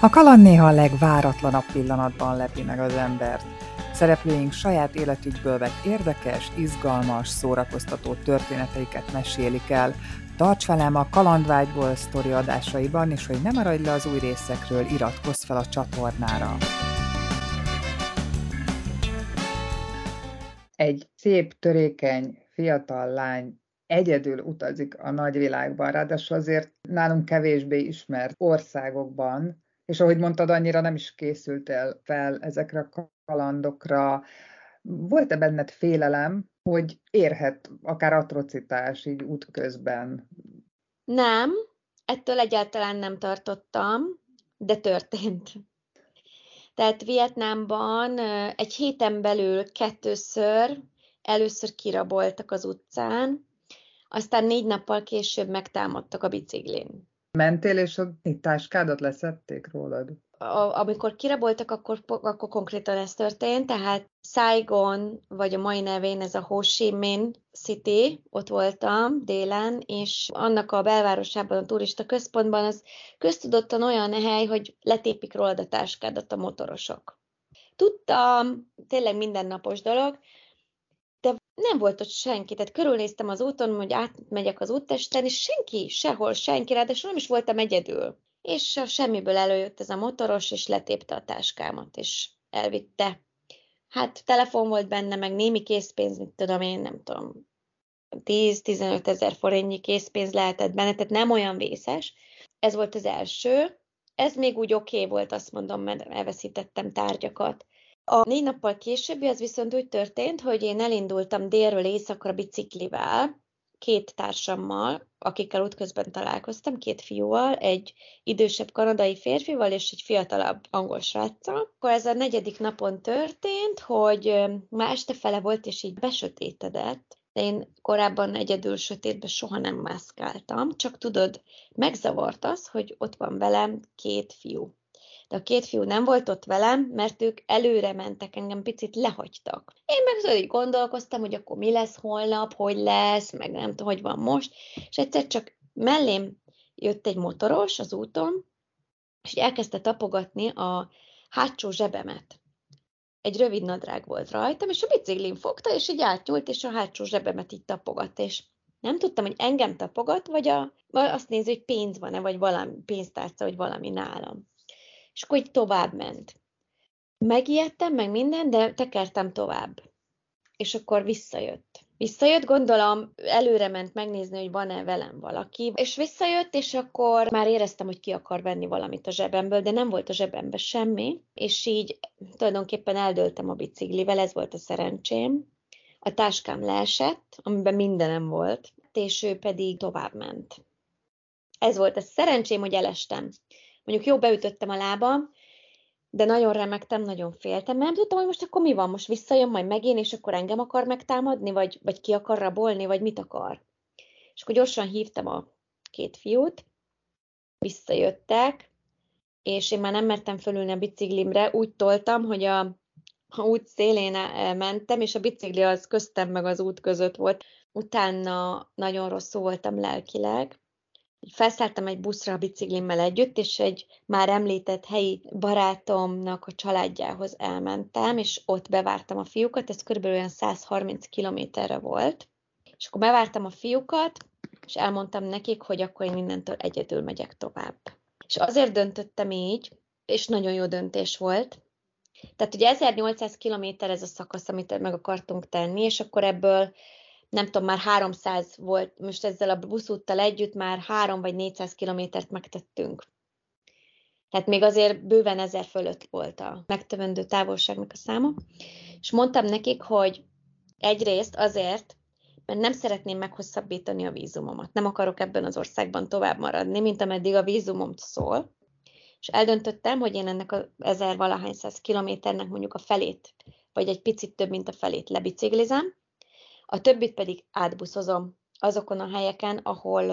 A kaland néha a legváratlanabb pillanatban lepi meg az embert. Szereplőink saját életükből vett érdekes, izgalmas, szórakoztató történeteiket mesélik el. Tarts velem a Kalandvágyból sztori adásaiban, és hogy ne maradj le az új részekről, iratkozz fel a csatornára. Egy szép, törékeny, fiatal lány egyedül utazik a nagyvilágban, ráadásul azért nálunk kevésbé ismert országokban, és ahogy mondtad, annyira nem is készültél fel ezekre a kalandokra. Volt-e benned félelem, hogy érhet akár atrocitás így útközben? Nem, ettől egyáltalán nem tartottam, de történt. Tehát Vietnámban egy héten belül kettőször, először kiraboltak az utcán, aztán négy nappal később megtámadtak a biciklin. Mentél, és a táskádat leszették rólad? A, amikor kiraboltak, akkor, akkor konkrétan ez történt, tehát Saigon, vagy a mai nevén ez a Ho Chi Minh City, ott voltam délen, és annak a belvárosában, a turista központban az köztudottan olyan hely, hogy letépik rólad a táskádat a motorosok. Tudtam, tényleg mindennapos dolog, de nem volt ott senki, tehát körülnéztem az úton, hogy átmegyek az úttesten, és senki, sehol senki, ráadásul nem is voltam egyedül. És a semmiből előjött ez a motoros, és letépte a táskámat, és elvitte. Hát telefon volt benne, meg némi készpénz, mit tudom én, nem tudom, 10-15 ezer forintnyi készpénz lehetett benne, tehát nem olyan vészes. Ez volt az első. Ez még úgy oké okay volt, azt mondom, mert elveszítettem tárgyakat. A négy nappal későbbi az viszont úgy történt, hogy én elindultam délről éjszakra biciklivel, két társammal, akikkel útközben találkoztam, két fiúval, egy idősebb kanadai férfival és egy fiatalabb angol sráccal. Akkor ez a negyedik napon történt, hogy már este fele volt, és így besötétedett, de én korábban egyedül sötétbe soha nem mászkáltam, csak tudod, megzavart az, hogy ott van velem két fiú de a két fiú nem volt ott velem, mert ők előre mentek, engem picit lehagytak. Én meg szóval így gondolkoztam, hogy akkor mi lesz holnap, hogy lesz, meg nem tudom, hogy van most, és egyszer csak mellém jött egy motoros az úton, és elkezdte tapogatni a hátsó zsebemet. Egy rövid nadrág volt rajtam, és a biciklin fogta, és így átnyúlt, és a hátsó zsebemet így tapogat, és nem tudtam, hogy engem tapogat, vagy, a, vagy azt nézi, hogy pénz van-e, vagy valami pénztárca, vagy valami nálam és akkor így tovább ment. Megijedtem, meg minden, de tekertem tovább. És akkor visszajött. Visszajött, gondolom, előre ment megnézni, hogy van-e velem valaki, és visszajött, és akkor már éreztem, hogy ki akar venni valamit a zsebemből, de nem volt a zsebemben semmi, és így tulajdonképpen eldöltem a biciklivel, ez volt a szerencsém. A táskám leesett, amiben mindenem volt, és ő pedig tovább ment. Ez volt a szerencsém, hogy elestem. Mondjuk jó, beütöttem a lábam, de nagyon remektem, nagyon féltem, mert nem tudtam, hogy most akkor mi van, most visszajön majd megint, és akkor engem akar megtámadni, vagy, vagy ki akar rabolni, vagy mit akar. És akkor gyorsan hívtam a két fiút, visszajöttek, és én már nem mertem fölülni a biciklimre, úgy toltam, hogy a, a út szélén mentem, és a bicikli az köztem meg az út között volt. Utána nagyon rosszul voltam lelkileg, felszálltam egy buszra a biciklimmel együtt, és egy már említett helyi barátomnak a családjához elmentem, és ott bevártam a fiúkat, ez körülbelül olyan 130 kilométerre volt. És akkor bevártam a fiúkat, és elmondtam nekik, hogy akkor én innentől egyedül megyek tovább. És azért döntöttem így, és nagyon jó döntés volt. Tehát ugye 1800 kilométer ez a szakasz, amit meg akartunk tenni, és akkor ebből nem tudom, már 300 volt, most ezzel a buszúttal együtt már 3 vagy 400 kilométert megtettünk. Tehát még azért bőven ezer fölött volt a megtövendő távolságnak a száma. És mondtam nekik, hogy egyrészt azért, mert nem szeretném meghosszabbítani a vízumomat. Nem akarok ebben az országban tovább maradni, mint ameddig a vízumom szól. És eldöntöttem, hogy én ennek a ezer valahány száz kilométernek mondjuk a felét, vagy egy picit több, mint a felét lebiciklizem, a többit pedig átbuszozom azokon a helyeken, ahol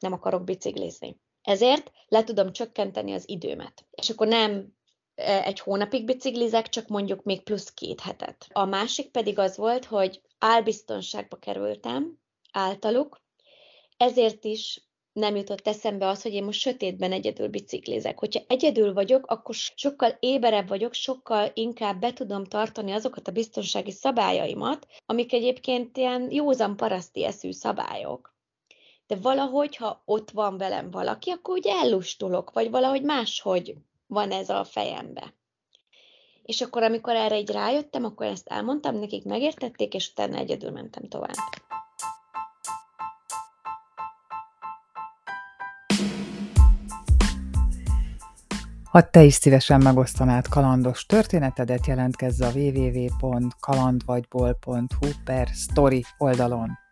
nem akarok biciklizni. Ezért le tudom csökkenteni az időmet. És akkor nem egy hónapig biciklizek, csak mondjuk még plusz két hetet. A másik pedig az volt, hogy álbiztonságba kerültem általuk, ezért is nem jutott eszembe az, hogy én most sötétben egyedül biciklézek. Hogyha egyedül vagyok, akkor sokkal éberebb vagyok, sokkal inkább be tudom tartani azokat a biztonsági szabályaimat, amik egyébként ilyen józan paraszti eszű szabályok. De valahogy, ha ott van velem valaki, akkor ugye ellustulok, vagy valahogy máshogy van ez a fejembe. És akkor, amikor erre egy rájöttem, akkor ezt elmondtam, nekik megértették, és utána egyedül mentem tovább. Ha te is szívesen megosztanád kalandos történetedet, jelentkezz a www.kalandvagyból.hu per story oldalon.